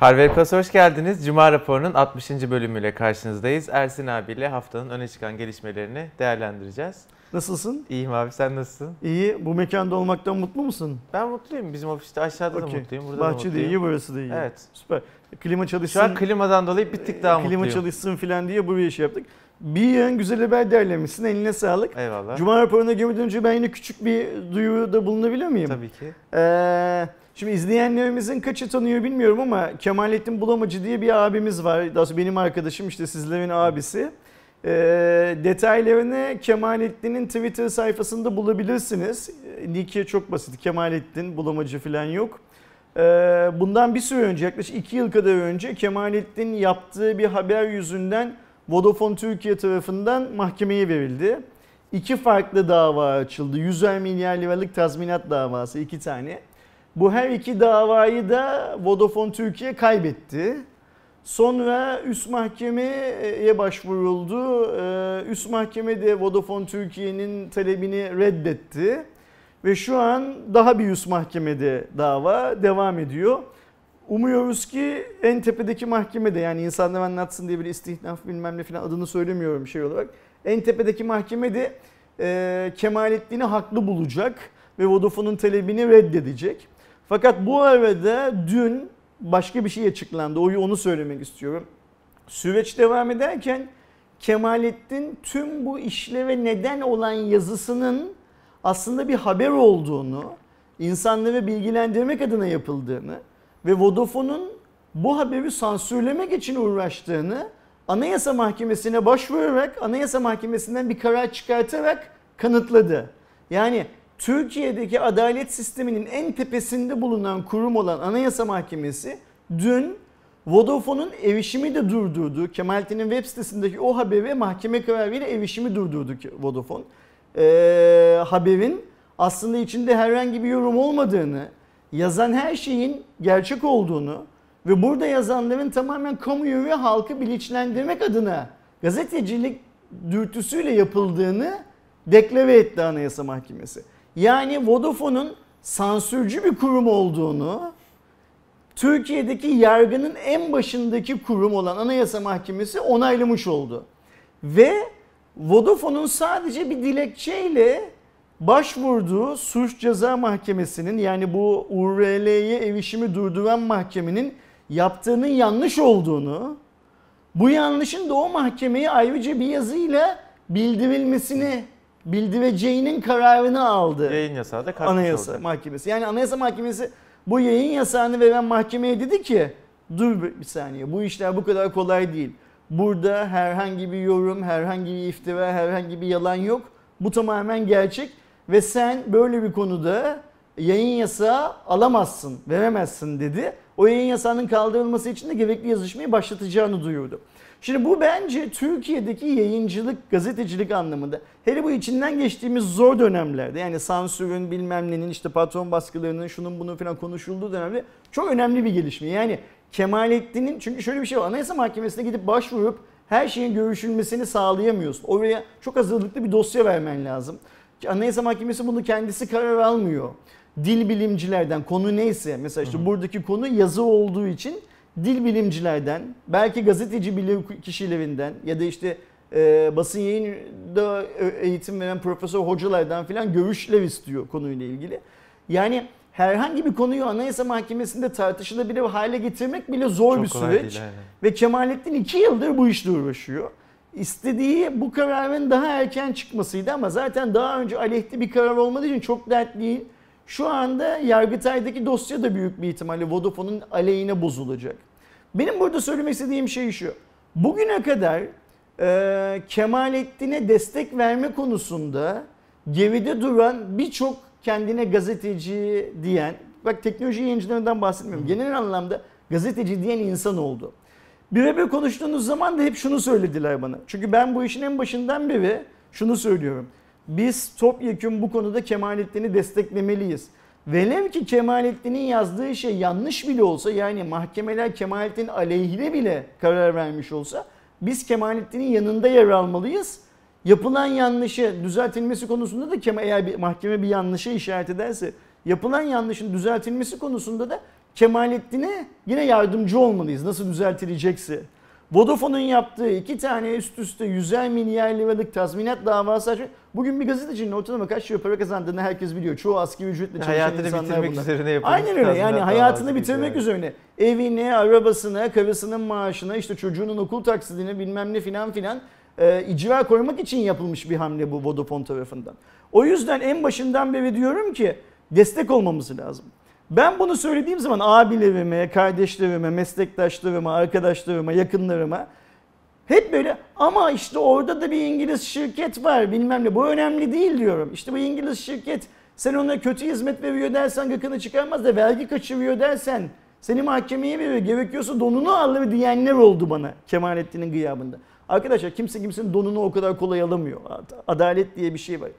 Harvey Plus hoş geldiniz. Cuma raporunun 60. bölümüyle karşınızdayız. Ersin abiyle haftanın öne çıkan gelişmelerini değerlendireceğiz. Nasılsın? İyiyim abi sen nasılsın? İyi. Bu mekanda olmaktan mutlu musun? Ben mutluyum. Bizim ofiste aşağıda Okey. da mutluyum. Burada Bahçe da mutluyum. de iyi, burası da iyi. Evet. Süper. Klima Şu çalışsın. an klimadan dolayı bir tık daha klima mutluyum. çalışsın filan diye buraya şey yaptık. Bir yığın güzel haber derlemişsin. Eline sağlık. Eyvallah. Cuma raporuna girmeden önce ben yine küçük bir duyuruda bulunabilir miyim? Tabii ki. Ee, şimdi izleyenlerimizin kaçı tanıyor bilmiyorum ama Kemalettin Bulamacı diye bir abimiz var. Daha benim arkadaşım işte sizlerin abisi. Ee, detaylarını Kemalettin'in Twitter sayfasında bulabilirsiniz. Nick'e çok basit. Kemalettin Bulamacı falan yok. Ee, bundan bir süre önce yaklaşık iki yıl kadar önce Kemalettin yaptığı bir haber yüzünden Vodafone Türkiye tarafından mahkemeye verildi. İki farklı dava açıldı. 100 milyar liralık tazminat davası iki tane. Bu her iki davayı da Vodafone Türkiye kaybetti. Sonra üst mahkemeye başvuruldu. Ee, Üst mahkeme de Vodafone Türkiye'nin talebini reddetti. Ve şu an daha bir üst mahkemede dava devam ediyor. Umuyoruz ki en tepedeki mahkemede yani insanlar anlatsın diye bir istihnaf bilmem ne falan adını söylemiyorum şey olarak. En tepedeki mahkemede e, Kemalettin'i haklı bulacak ve Vodafone'un talebini reddedecek. Fakat bu arada dün başka bir şey açıklandı. O- Onu söylemek istiyorum. Süreç devam ederken Kemalettin tüm bu işleve neden olan yazısının aslında bir haber olduğunu, insanları bilgilendirmek adına yapıldığını ve Vodafone'un bu haberi sansürlemek için uğraştığını Anayasa Mahkemesi'ne başvurarak Anayasa Mahkemesi'nden bir karar çıkartarak kanıtladı. Yani Türkiye'deki adalet sisteminin en tepesinde bulunan kurum olan Anayasa Mahkemesi dün Vodafone'un erişimi de durdurdu. Kemalettin'in web sitesindeki o haberi mahkeme kararıyla erişimi durdurdu Vodafone. Ee, haberin aslında içinde herhangi bir yorum olmadığını, yazan her şeyin gerçek olduğunu ve burada yazanların tamamen kamuoyu ve halkı bilinçlendirmek adına gazetecilik dürtüsüyle yapıldığını deklare etti Anayasa Mahkemesi. Yani Vodafone'un sansürcü bir kurum olduğunu, Türkiye'deki yargının en başındaki kurum olan Anayasa Mahkemesi onaylamış oldu. Ve Vodafone'un sadece bir dilekçeyle başvurduğu suç ceza mahkemesinin yani bu URL'ye erişimi durduran mahkemenin yaptığının yanlış olduğunu, bu yanlışın da o mahkemeye ayrıca bir yazıyla bildirilmesini, bildireceğinin kararını aldı. Yayın yasağı da kalkmış Anayasa olacak. Mahkemesi. Yani Anayasa Mahkemesi bu yayın yasağını veren mahkemeye dedi ki dur bir saniye bu işler bu kadar kolay değil. Burada herhangi bir yorum, herhangi bir iftira, herhangi bir yalan yok. Bu tamamen gerçek ve sen böyle bir konuda yayın yasağı alamazsın, veremezsin dedi. O yayın yasağının kaldırılması için de gerekli yazışmayı başlatacağını duyurdu. Şimdi bu bence Türkiye'deki yayıncılık, gazetecilik anlamında hele bu içinden geçtiğimiz zor dönemlerde yani sansürün bilmem nenin işte patron baskılarının şunun bunun falan konuşulduğu dönemde çok önemli bir gelişme. Yani Kemalettin'in çünkü şöyle bir şey var Anayasa Mahkemesi'ne gidip başvurup her şeyin görüşülmesini sağlayamıyorsun. Oraya çok hazırlıklı bir dosya vermen lazım. Anayasa Mahkemesi bunu kendisi karar almıyor. Dil bilimcilerden konu neyse mesela işte buradaki konu yazı olduğu için dil bilimcilerden belki gazeteci bilim kişilerinden ya da işte e, basın yayında eğitim veren profesör hocalardan filan görüşler istiyor konuyla ilgili. Yani herhangi bir konuyu Anayasa Mahkemesi'nde tartışılabilir hale getirmek bile zor Çok bir süreç. değil, aynen. Ve Kemalettin iki yıldır bu işle uğraşıyor. İstediği bu kararın daha erken çıkmasıydı ama zaten daha önce aleyhte bir karar olmadığı için çok dert değil. Şu anda Yargıtay'daki dosya da büyük bir ihtimalle Vodafone'un aleyhine bozulacak. Benim burada söylemek istediğim şey şu. Bugüne kadar e, Kemalettin'e destek verme konusunda geride duran birçok kendine gazeteci diyen, bak teknoloji yayıncılarından bahsetmiyorum. Genel anlamda gazeteci diyen insan oldu. Birebir konuştuğunuz zaman da hep şunu söylediler bana. Çünkü ben bu işin en başından beri şunu söylüyorum. Biz topyekun bu konuda Kemalettin'i desteklemeliyiz. Velev ki Kemalettin'in yazdığı şey yanlış bile olsa yani mahkemeler Kemalettin aleyhine bile karar vermiş olsa biz Kemalettin'in yanında yer almalıyız. Yapılan yanlışı düzeltilmesi konusunda da eğer bir mahkeme bir yanlışa işaret ederse yapılan yanlışın düzeltilmesi konusunda da Kemalettin'e yine yardımcı olmalıyız nasıl düzeltilecekse. Vodafone'un yaptığı iki tane üst üste 100'er milyar liralık tazminat davası açmak. Bugün bir gazetecinin ortalama kaç lira para kazandığını herkes biliyor. Çoğu asgari ücretle çalışan Hayatını insanlar bitirmek bunlar. üzerine yapılmış Aynen öyle yani hayatını bitirmek gibi. üzerine. Evine, arabasına, karısının maaşına, işte çocuğunun okul taksidine bilmem ne filan filan e, icra koymak için yapılmış bir hamle bu Vodafone tarafından. O yüzden en başından beri diyorum ki destek olmamız lazım. Ben bunu söylediğim zaman abilerime, kardeşlerime, meslektaşlarıma, arkadaşlarıma, yakınlarıma hep böyle ama işte orada da bir İngiliz şirket var bilmem ne bu önemli değil diyorum. İşte bu İngiliz şirket sen ona kötü hizmet veriyor dersen gıkını çıkarmaz da vergi kaçırıyor dersen seni mahkemeye veriyor gerekiyorsa donunu alır diyenler oldu bana Kemalettin'in gıyabında. Arkadaşlar kimse kimsenin donunu o kadar kolay alamıyor. Adalet diye bir şey var.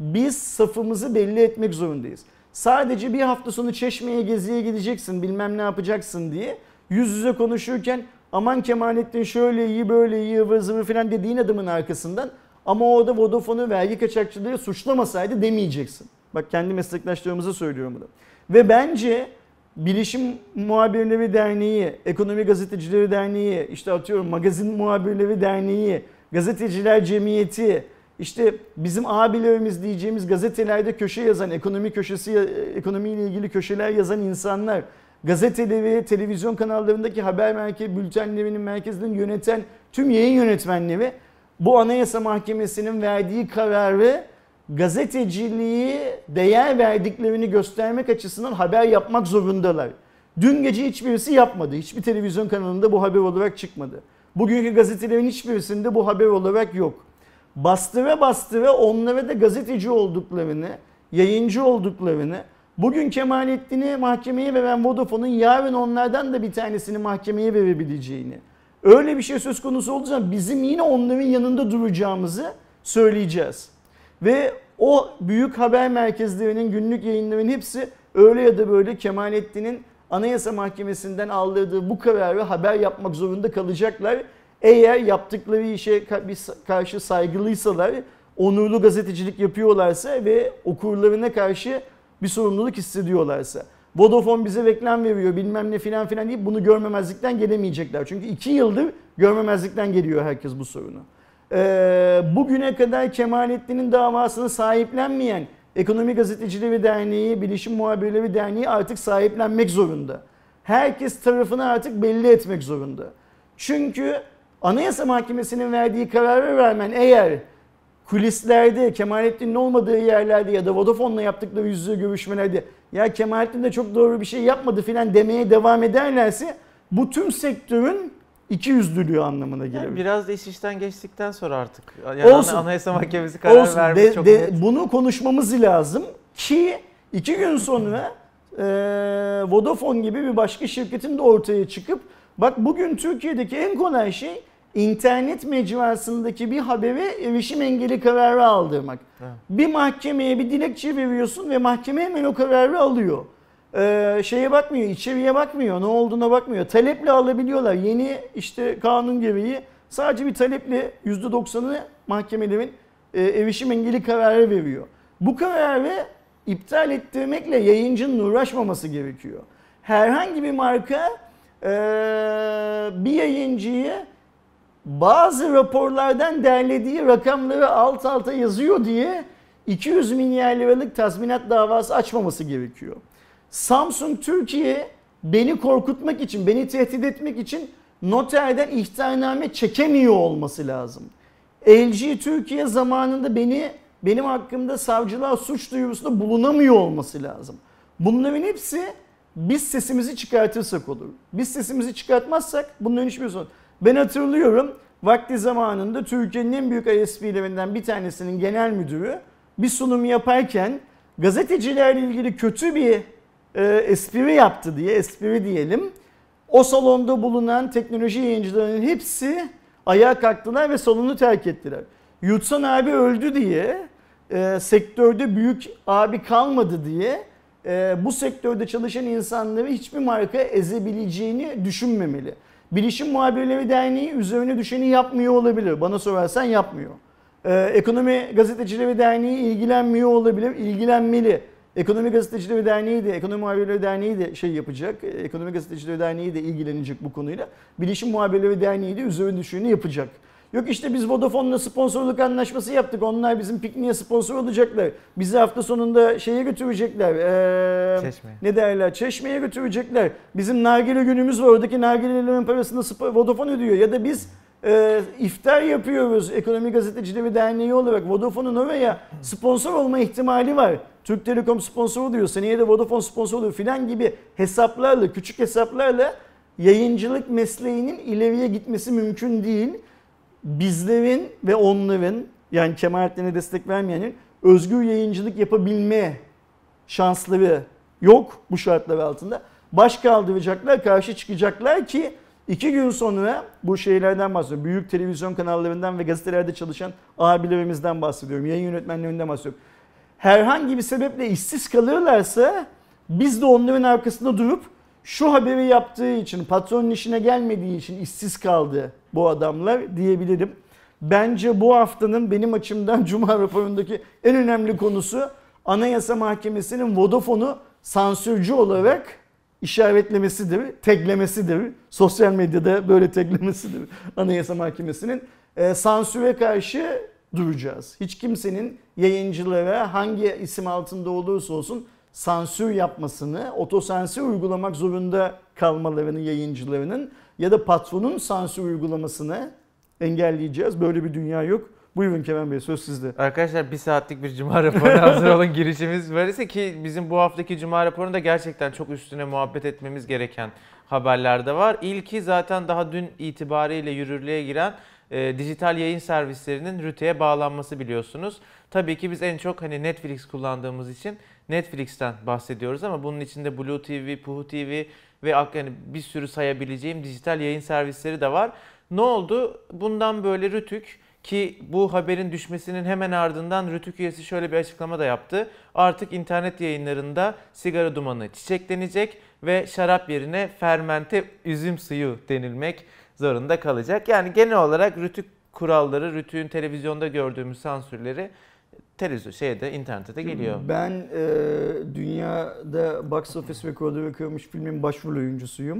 Biz safımızı belli etmek zorundayız. Sadece bir hafta sonu Çeşme'ye geziye gideceksin bilmem ne yapacaksın diye yüz yüze konuşurken aman Kemalettin şöyle iyi böyle iyi ıvır zıvır falan dediğin adamın arkasından ama orada Vodafone'u vergi kaçakçılığı suçlamasaydı demeyeceksin. Bak kendi meslektaşlarımıza söylüyorum bunu. Ve bence Bilişim Muhabirleri Derneği, Ekonomi Gazetecileri Derneği, işte atıyorum Magazin Muhabirleri Derneği, Gazeteciler Cemiyeti, işte bizim abilerimiz diyeceğimiz gazetelerde köşe yazan, ekonomi köşesi, ekonomiyle ilgili köşeler yazan insanlar, gazeteleri, televizyon kanallarındaki haber merkezi, bültenlerinin merkezini yöneten tüm yayın yönetmenleri bu Anayasa Mahkemesi'nin verdiği kararı gazeteciliği değer verdiklerini göstermek açısından haber yapmak zorundalar. Dün gece hiçbirisi yapmadı. Hiçbir televizyon kanalında bu haber olarak çıkmadı. Bugünkü gazetelerin hiçbirisinde bu haber olarak yok. Bastıra bastıra onlara da gazeteci olduklarını, yayıncı olduklarını, bugün Kemalettin'i mahkemeye veren Vodafone'un yarın onlardan da bir tanesini mahkemeye verebileceğini, öyle bir şey söz konusu zaman bizim yine onların yanında duracağımızı söyleyeceğiz. Ve o büyük haber merkezlerinin günlük yayınların hepsi öyle ya da böyle Kemalettin'in Anayasa Mahkemesi'nden aldırdığı bu kararı haber yapmak zorunda kalacaklar. Eğer yaptıkları işe karşı saygılıysalar, onurlu gazetecilik yapıyorlarsa ve okurlarına karşı bir sorumluluk hissediyorlarsa. Vodafone bize reklam veriyor bilmem ne filan filan deyip bunu görmemezlikten gelemeyecekler. Çünkü iki yıldır görmemezlikten geliyor herkes bu sorunu. Ee, bugüne kadar Kemalettin'in davasını sahiplenmeyen Ekonomi Gazetecileri Derneği, Bilişim Muhabirleri Derneği artık sahiplenmek zorunda. Herkes tarafını artık belli etmek zorunda. Çünkü Anayasa Mahkemesi'nin verdiği kararı rağmen eğer kulislerde Kemalettin'in olmadığı yerlerde ya da Vodafone'la yaptıkları yüz yüze görüşmelerde ya Kemalettin de çok doğru bir şey yapmadı filan demeye devam ederlerse bu tüm sektörün iki yüzlülüğü anlamına gelir. Yani biraz da iş işten geçtikten sonra artık. Yani Olsun. Anayasa Mahkemesi karar Olsun. vermiş De- çok de- net. bunu konuşmamız lazım ki iki gün sonra e, Vodafone gibi bir başka şirketin de ortaya çıkıp bak bugün Türkiye'deki en kolay şey internet mecrasındaki bir habere erişim engeli kararı aldırmak. Evet. Bir mahkemeye bir dilekçe veriyorsun ve mahkeme hemen o kararı alıyor. Ee, şeye bakmıyor, içeriye bakmıyor, ne olduğuna bakmıyor. Taleple alabiliyorlar. Yeni işte kanun gereği sadece bir taleple %90'ını mahkemelerin e, erişim engeli kararı veriyor. Bu kararı iptal ettirmekle yayıncının uğraşmaması gerekiyor. Herhangi bir marka e, bir yayıncıyı bazı raporlardan derlediği rakamları alt alta yazıyor diye 200 milyar liralık tazminat davası açmaması gerekiyor. Samsung Türkiye beni korkutmak için, beni tehdit etmek için noterden ihtarname çekemiyor olması lazım. LG Türkiye zamanında beni benim hakkımda savcılığa suç duyurusunda bulunamıyor olması lazım. Bunların hepsi biz sesimizi çıkartırsak olur. Biz sesimizi çıkartmazsak bunların hiçbir sorun. Ben hatırlıyorum vakti zamanında Türkiye'nin en büyük ISP'lerinden bir tanesinin genel müdürü bir sunum yaparken gazetecilerle ilgili kötü bir e, espri yaptı diye, espri diyelim. O salonda bulunan teknoloji yayıncılarının hepsi ayağa kalktılar ve salonu terk ettiler. Yutsan abi öldü diye, e, sektörde büyük abi kalmadı diye e, bu sektörde çalışan insanları hiçbir marka ezebileceğini düşünmemeli. Bilişim Muhabirleri Derneği üzerine düşeni yapmıyor olabilir. Bana sorarsan yapmıyor. Ee, Ekonomi Gazetecileri Derneği ilgilenmiyor olabilir, ilgilenmeli. Ekonomi Gazetecileri Derneği de, Ekonomi Muhabirleri Derneği de şey yapacak. Ekonomi Gazetecileri Derneği de ilgilenecek bu konuyla. Bilişim Muhabirleri Derneği de üzerine düşeni yapacak. Yok işte biz Vodafone'la sponsorluk anlaşması yaptık. Onlar bizim pikniğe sponsor olacaklar. Bizi hafta sonunda şeye götürecekler. Ee, Çeşme. ne derler? Çeşmeye götürecekler. Bizim nargile günümüz var. Oradaki nargilelerin parasını Vodafone ödüyor. Ya da biz e, iftar yapıyoruz. Ekonomi Gazetecileri Derneği olarak Vodafone'un oraya sponsor olma ihtimali var. Türk Telekom sponsor oluyor. Seneye de Vodafone sponsor oluyor filan gibi hesaplarla, küçük hesaplarla yayıncılık mesleğinin ileriye gitmesi mümkün değil bizlerin ve onların yani Kemalettin'e destek vermeyenin özgür yayıncılık yapabilme şansları yok bu şartlar altında. Baş kaldıracaklar, karşı çıkacaklar ki iki gün sonra bu şeylerden bahsediyorum. Büyük televizyon kanallarından ve gazetelerde çalışan abilerimizden bahsediyorum. Yayın yönetmenlerinden bahsediyorum. Herhangi bir sebeple işsiz kalırlarsa biz de onların arkasında durup şu haberi yaptığı için, patronun işine gelmediği için işsiz kaldı bu adamlar diyebilirim. Bence bu haftanın benim açımdan Cuma raporundaki en önemli konusu Anayasa Mahkemesi'nin Vodafone'u sansürcü olarak işaretlemesidir, teklemesidir. Sosyal medyada böyle teklemesidir Anayasa Mahkemesi'nin. E, sansüre karşı duracağız. Hiç kimsenin yayıncılara hangi isim altında olursa olsun sansür yapmasını, otosansür uygulamak zorunda kalmalarını yayıncılarının ya da patronun sansür uygulamasını engelleyeceğiz. Böyle bir dünya yok. Buyurun Kemal Bey söz sizde. Arkadaşlar bir saatlik bir cuma raporuna hazır olun girişimiz böyleyse ki bizim bu haftaki cuma raporunda gerçekten çok üstüne muhabbet etmemiz gereken haberler de var. İlki zaten daha dün itibariyle yürürlüğe giren e, dijital yayın servislerinin rüteye bağlanması biliyorsunuz. Tabii ki biz en çok hani Netflix kullandığımız için Netflix'ten bahsediyoruz ama bunun içinde Blue TV, Puhu TV ve yani bir sürü sayabileceğim dijital yayın servisleri de var. Ne oldu? Bundan böyle Rütük ki bu haberin düşmesinin hemen ardından Rütük üyesi şöyle bir açıklama da yaptı. Artık internet yayınlarında sigara dumanı çiçeklenecek ve şarap yerine fermente üzüm suyu denilmek zorunda kalacak. Yani genel olarak Rütük kuralları, Rütük'ün televizyonda gördüğümüz sansürleri televizyon şeyde internette de geliyor. Ben e, dünyada box office rekorları kırmış filmin başrol oyuncusuyum.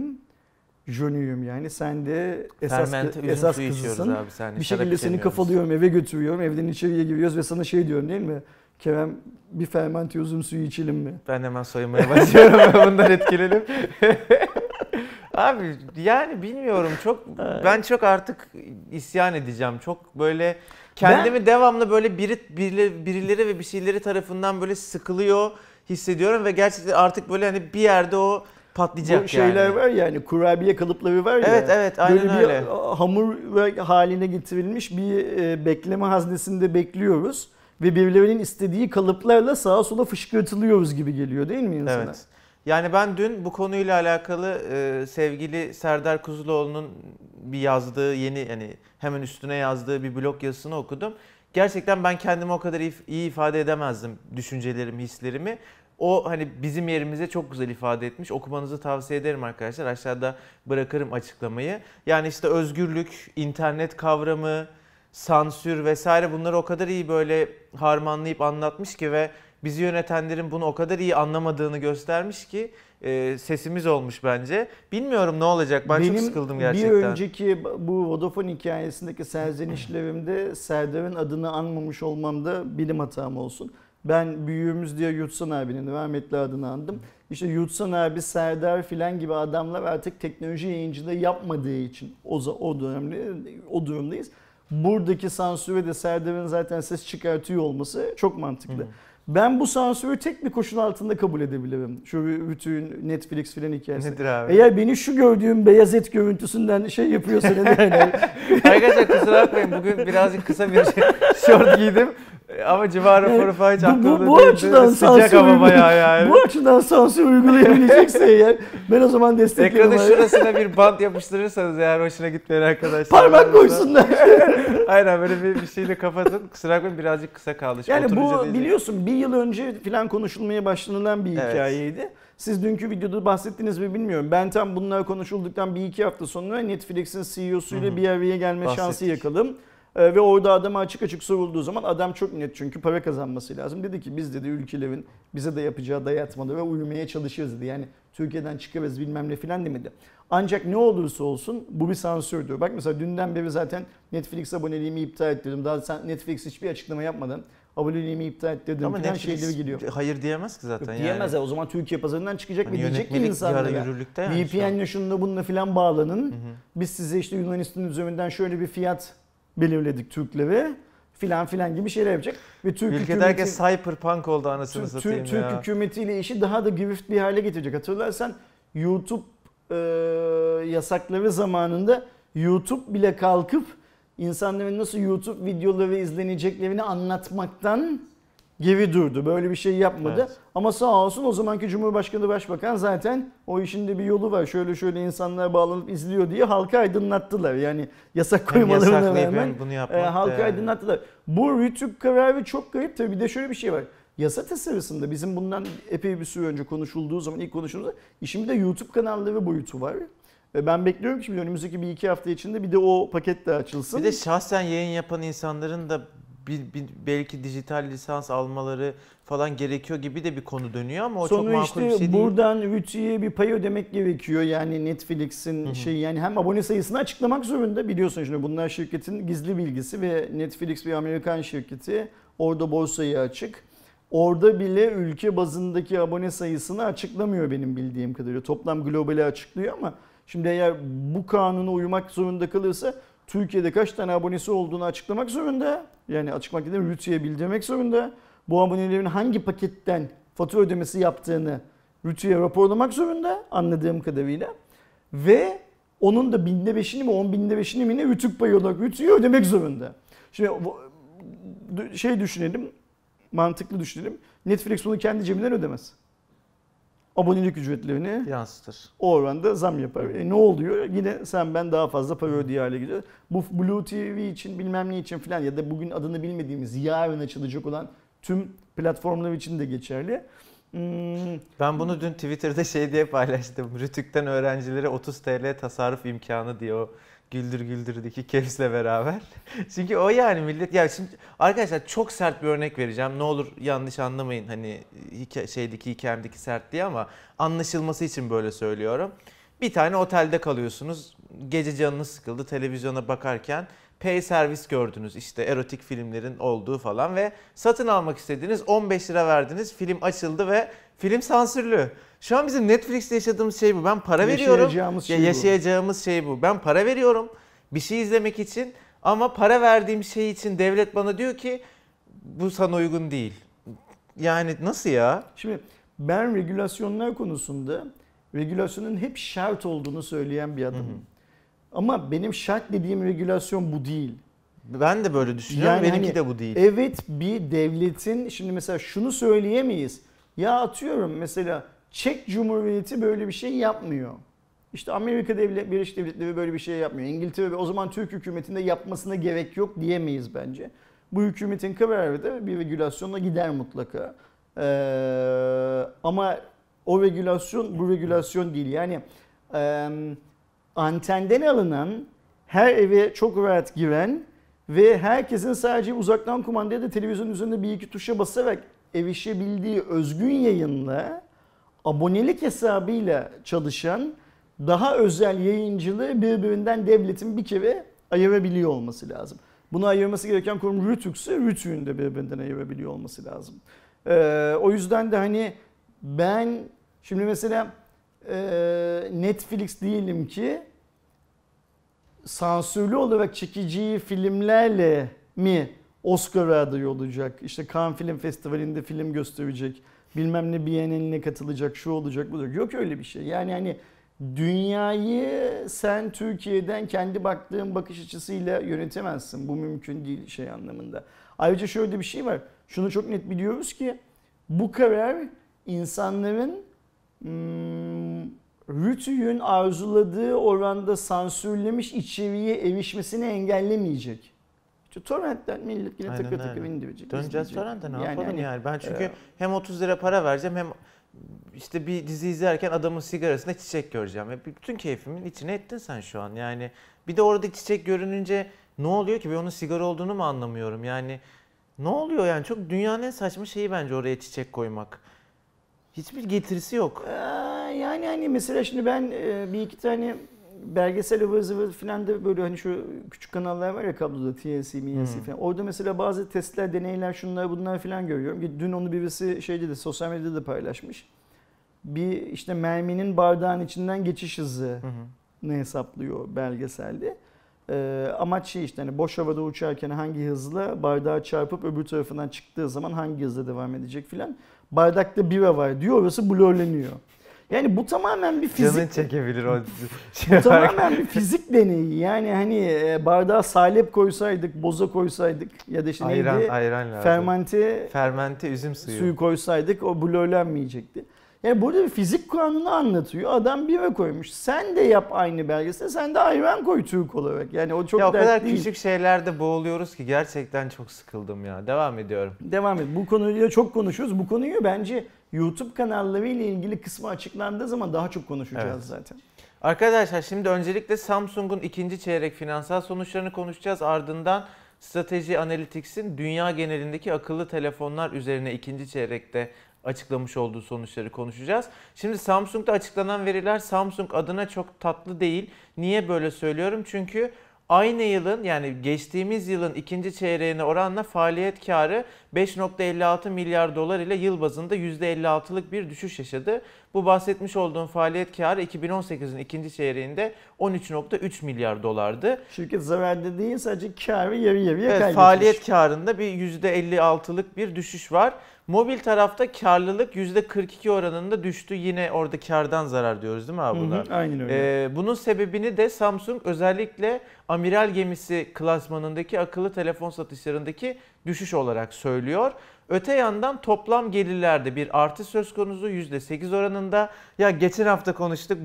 Jönüyüm yani. Sen de esas, Fermente üzüm esas kızısın. abi sen. Bir şekilde seni kafalıyorum, eve götürüyorum. Evden içeriye giriyoruz ve sana şey diyorum değil mi? Kerem bir fermente üzüm suyu içelim mi? Ben hemen soyunmaya başlıyorum bundan etkilenip. Abi yani bilmiyorum çok ben çok artık isyan edeceğim. Çok böyle kendimi devamlı böyle biri, birileri, birileri ve bir şeyleri tarafından böyle sıkılıyor hissediyorum ve gerçekten artık böyle hani bir yerde o patlayacak Bu şeyler yani. var ya hani kurabiye kalıpları var ya. Evet evet aynen böyle öyle. bir hamur ve haline getirilmiş bir e, bekleme haznesinde bekliyoruz. Ve birilerinin istediği kalıplarla sağa sola fışkırtılıyoruz gibi geliyor değil mi insana? Evet. Yani ben dün bu konuyla alakalı e, sevgili Serdar Kuzuloğlu'nun bir yazdığı yeni hani hemen üstüne yazdığı bir blog yazısını okudum. Gerçekten ben kendimi o kadar iyi ifade edemezdim düşüncelerimi, hislerimi. O hani bizim yerimize çok güzel ifade etmiş. Okumanızı tavsiye ederim arkadaşlar. Aşağıda bırakırım açıklamayı. Yani işte özgürlük, internet kavramı, sansür vesaire bunları o kadar iyi böyle harmanlayıp anlatmış ki ve bizi yönetenlerin bunu o kadar iyi anlamadığını göstermiş ki e, sesimiz olmuş bence. Bilmiyorum ne olacak. Ben çok sıkıldım gerçekten. bir önceki bu Vodafone hikayesindeki serzenişlerimde Serdar'ın adını anmamış olmamda bilim hatam olsun. Ben büyüğümüz diye Yurtsan abinin rahmetli adını andım. İşte Yurtsan abi, Serdar filan gibi adamlar artık teknoloji yayıncılığı yapmadığı için o, o dönemde o durumdayız. Buradaki sansüre de Serdar'ın zaten ses çıkartıyor olması çok mantıklı. Hı. Ben bu sansürü tek bir koşul altında kabul edebilirim. Şu bütün Netflix filan hikayesi. Nedir abi? Eğer beni şu gördüğüm beyaz et görüntüsünden şey yapıyorsa ne yani? Arkadaşlar kusura bakmayın bugün birazcık kısa bir şort giydim. Ama civar raporu falan hiç Bu- bu- aklımda bu değildi. açıdan Sıcak ama bayağı yani. Bu açıdan sansür uygulayabilecekse eğer ben o zaman destekliyorum. Ekranın şurasına bir bant yapıştırırsanız eğer hoşuna gitmeyen arkadaşlar. Parmak koysunlar. Aynen böyle bir, bir şeyle kapatın. Kusura bakmayın birazcık kısa kaldı. Şu Yani bu diyecek. biliyorsun bir yıl önce falan konuşulmaya başlanılan bir Evet. hikayeydi. Siz dünkü videoda bahsettiniz mi bilmiyorum. Ben tam bunlar konuşulduktan bir iki hafta sonra Netflix'in CEO'suyla bir araya gelme şansı Bahsettik. yakaladım. Ee, ve orada adama açık açık sorulduğu zaman adam çok net çünkü para kazanması lazım. Dedi ki biz dedi ülkelerin bize de yapacağı dayatmada ve uyumaya çalışıyoruz dedi. Yani Türkiye'den çıkarız bilmem ne filan demedi. Ancak ne olursa olsun bu bir sansürdür. Bak mesela dünden beri zaten Netflix aboneliğimi iptal ettirdim. Daha sen Netflix hiçbir açıklama yapmadan aboneliğimi iptal ettirdim Ama Netflix şeyleri geliyor. hayır diyemez ki zaten Yok yani. diyemez ya o zaman Türkiye pazarından çıkacak Hani ve diyecek ki insanlara yani. VPN'le şununla bununla filan bağlanın. Biz size işte Yunanistan üzerinden şöyle bir fiyat belirledik Türklere filan filan gibi şeyler yapacak. Ve Türk Ülkede hükümeti, herkes cyberpunk oldu anasını Türk, satayım Türk, Türk ya. hükümetiyle işi daha da girift bir hale getirecek. Hatırlarsan YouTube e, yasakları zamanında YouTube bile kalkıp insanların nasıl YouTube videoları izleneceklerini anlatmaktan geri durdu. Böyle bir şey yapmadı. Evet. Ama sağ olsun o zamanki Cumhurbaşkanı Başbakan zaten o işin de bir yolu var. Şöyle şöyle insanlar bağlanıp izliyor diye halka aydınlattılar. Yani yasak koymalarına yasaklayıp rağmen bunu e, halka yani. aydınlattılar. Bu Rütük kararı çok garip tabii. Bir de şöyle bir şey var. Yasa tasarısında bizim bundan epey bir süre önce konuşulduğu zaman ilk konuştuğumuzda işin bir de YouTube kanalları boyutu var. Ve ben bekliyorum ki önümüzdeki bir iki hafta içinde bir de o paket de açılsın. Bir de şahsen yayın yapan insanların da bir, bir- belki dijital lisans almaları falan gerekiyor gibi de bir konu dönüyor ama o çok Sonra makul işte bir şey değil. buradan Rütü'ye bir pay ödemek gerekiyor. Yani Netflix'in şey yani hem abone sayısını açıklamak zorunda biliyorsun şimdi bunlar şirketin gizli bilgisi ve Netflix bir Amerikan şirketi. Orada borsayı açık. Orada bile ülke bazındaki abone sayısını açıklamıyor benim bildiğim kadarıyla. Toplam globali açıklıyor ama şimdi eğer bu kanuna uymak zorunda kalırsa Türkiye'de kaç tane abonesi olduğunu açıklamak zorunda. Yani açıklamak dediğim Rütü'ye bildirmek zorunda. Bu abonelerin hangi paketten fatura ödemesi yaptığını Rütü'ye raporlamak zorunda anladığım kadarıyla. Ve onun da binde beşini mi on binde beşini mi ne Rütük payı olarak Rütü'ye ödemek zorunda. Şimdi şey düşünelim, mantıklı düşünelim. Netflix bunu kendi cebinden ödemez. Abonelik ücretlerini yansıtır. o oranda zam yapar. E ne oluyor? Yine sen ben daha fazla para ödüyor hale gidiyor. Bu Blue TV için bilmem ne için falan ya da bugün adını bilmediğimiz yarın açılacak olan tüm platformlar için de geçerli. Hmm, Ben bunu dün Twitter'da şey diye paylaştım. Rütük'ten öğrencilere 30 TL tasarruf imkanı diye o Güldür Güldür'deki Kevs'le beraber. Çünkü o yani millet ya şimdi arkadaşlar çok sert bir örnek vereceğim. Ne olur yanlış anlamayın hani hikaye, şeydeki hikayemdeki sert diye ama anlaşılması için böyle söylüyorum. Bir tane otelde kalıyorsunuz. Gece canınız sıkıldı televizyona bakarken pay servis gördünüz işte erotik filmlerin olduğu falan ve satın almak istediğiniz 15 lira verdiniz film açıldı ve film sansürlü. Şu an bizim Netflix'te yaşadığımız şey bu. Ben para veriyorum. Yaşayacağımız Ya şey bu. yaşayacağımız şey bu. Ben para veriyorum bir şey izlemek için ama para verdiğim şey için devlet bana diyor ki bu sana uygun değil. Yani nasıl ya? Şimdi ben regülasyonlar konusunda regülasyonun hep şart olduğunu söyleyen bir adamım. Ama benim şart dediğim regülasyon bu değil. Ben de böyle düşünüyorum. Yani Benimki hani de bu değil. Evet bir devletin şimdi mesela şunu söyleyemeyiz. Ya atıyorum mesela Çek Cumhuriyeti böyle bir şey yapmıyor. İşte Amerika Devlet, Birleşik Devletleri böyle bir şey yapmıyor. İngiltere o zaman Türk hükümetinde yapmasına gerek yok diyemeyiz bence. Bu hükümetin kararı da bir regülasyonla gider mutlaka. Ee, ama o regülasyon bu regülasyon değil. Yani e, antenden alınan her eve çok rahat giren ve herkesin sadece uzaktan kumandaya da televizyon üzerinde bir iki tuşa basarak erişebildiği özgün yayınla abonelik hesabıyla çalışan daha özel yayıncılığı birbirinden devletin bir kere ayırabiliyor olması lazım. Bunu ayırması gereken kurum Rütük'se Rütük'ün de birbirinden ayırabiliyor olması lazım. Ee, o yüzden de hani ben şimdi mesela e, Netflix diyelim ki sansürlü olarak çekeceği filmlerle mi Oscar adayı olacak? İşte Cannes Film Festivali'nde film gösterecek. Bilmem ne Biennale'ine katılacak, şu olacak, bu olacak. Yok öyle bir şey. Yani hani dünyayı sen Türkiye'den kendi baktığın bakış açısıyla yönetemezsin. Bu mümkün değil şey anlamında. Ayrıca şöyle bir şey var. Şunu çok net biliyoruz ki bu karar insanların Rütü'nün arzuladığı oranda sansürlemiş içeriğe erişmesini engellemeyecek. İşte torrentten millet yine takır öyle. indirecek. Döneceğiz torrente ne Yani yapalım hani, yani. Ben çünkü e, hem 30 lira para vereceğim hem işte bir dizi izlerken adamın sigarasında çiçek göreceğim. Ve bütün keyfimin içine ettin sen şu an. Yani bir de orada çiçek görününce Ne oluyor ki? Ben onun sigara olduğunu mu anlamıyorum? Yani ne oluyor yani? Çok dünyanın en saçma şeyi bence oraya çiçek koymak. Hiçbir getirisi yok. Ee, yani hani mesela şimdi ben e, bir iki tane belgesel ıvır zıvır falan da böyle hani şu küçük kanallar var ya kabloda TLC, MLC Hmm. falan. Orada mesela bazı testler, deneyler, şunlar bunlar falan görüyorum. Dün onu birisi şeyde de sosyal medyada da paylaşmış. Bir işte merminin bardağın içinden geçiş hızı Hı hı. ne hesaplıyor belgeselde. Ee, amaç şey işte hani boş havada uçarken hangi hızla bardağa çarpıp öbür tarafından çıktığı zaman hangi hızla devam edecek filan. Bardakta bira var diyor orası blurleniyor. Yani bu tamamen bir fizik Canın çekebilir o şey. bu tamamen bir fizik deneyi. Yani hani e, bardağa salep koysaydık, boza koysaydık ya da işte ayran, neydi? ayran lazım. Fermente Fermente üzüm suyu. suyu koysaydık o blurlenmeyecekti. Yani burada bir fizik kanunu anlatıyor. Adam bira koymuş. Sen de yap aynı belgesel. Sen de ayran koy Türk olarak. Yani o çok ya o kadar değil. küçük şeylerde boğuluyoruz ki gerçekten çok sıkıldım ya. Devam ediyorum. Devam et. Bu konuyu çok konuşuyoruz. Bu konuyu bence YouTube kanalları ile ilgili kısmı açıklandığı zaman daha çok konuşacağız Evet. zaten. Arkadaşlar şimdi öncelikle Samsung'un ikinci çeyrek finansal sonuçlarını konuşacağız. Ardından Strateji Analytics'in dünya genelindeki akıllı telefonlar üzerine ikinci çeyrekte açıklamış olduğu sonuçları konuşacağız. Şimdi Samsung'da açıklanan veriler Samsung adına çok tatlı değil. Niye böyle söylüyorum? Çünkü aynı yılın yani geçtiğimiz yılın ikinci çeyreğine oranla faaliyet karı 5.56 milyar dolar ile yıl bazında %56'lık bir düşüş yaşadı. Bu bahsetmiş olduğum faaliyet karı 2018'in ikinci çeyreğinde 13.3 milyar dolardı. Şirket zararda değil sadece karı yarı yarıya Evet, kaybetmiş. faaliyet karında bir %56'lık bir düşüş var. Mobil tarafta karlılık %42 oranında düştü. Yine orada kardan zarar diyoruz değil mi abi Hı buna? hı, aynen öyle. Ee, bunun sebebini de Samsung özellikle amiral gemisi klasmanındaki akıllı telefon satışlarındaki düşüş olarak söylüyor. Öte yandan toplam gelirlerde bir artış söz konusu %8 oranında. Ya geçen hafta konuştuk.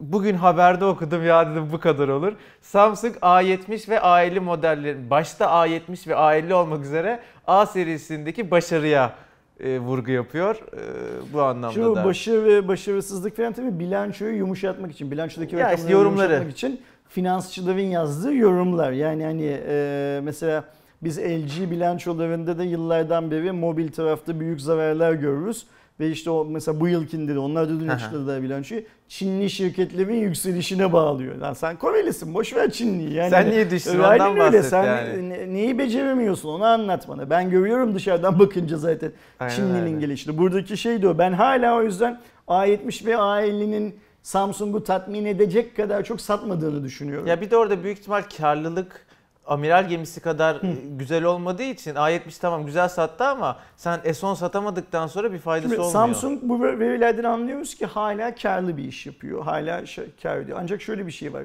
Bugün haberde okudum ya dedim bu kadar olur. Samsung A70 ve A50 modellerin başta A70 ve A50 olmak üzere A serisindeki başarıya e, vurgu yapıyor. E, bu anlamda Şu da. başarı ve başarısızlık falan tabii bilançoyu yumuşatmak için, bilançodaki rakamları işte yorumları. yumuşatmak için finansçıların yazdığı yorumlar. Yani hani e, mesela biz LG bilançolarında da yıllardan beri mobil tarafta büyük zararlar görürüz. Ve işte o mesela bu yılkinde de onlar da dün açıkladılar bilançoyu. Çinli şirketlerin yükselişine bağlıyor. Lan sen Korelisin boş ver Çinliyi. Yani Sen niye düştün Aynen ondan öyle. bahset Sen yani. ne- neyi beceremiyorsun onu anlat bana. Ben görüyorum dışarıdan bakınca zaten Aynen Çinli'nin öyle. gelişini. Buradaki şey o. Ben hala o yüzden A70 ve A50'nin Samsung'u tatmin edecek kadar çok satmadığını düşünüyorum. Ya bir de orada büyük ihtimal karlılık amiral gemisi kadar e, güzel olmadığı için A70 tamam güzel sattı ama sen S10 satamadıktan sonra bir faydası Şimdi olmuyor. Samsung bu verilerden anlıyoruz ki hala karlı bir iş yapıyor. Hala şey, kar ediyor. Ancak şöyle bir şey var.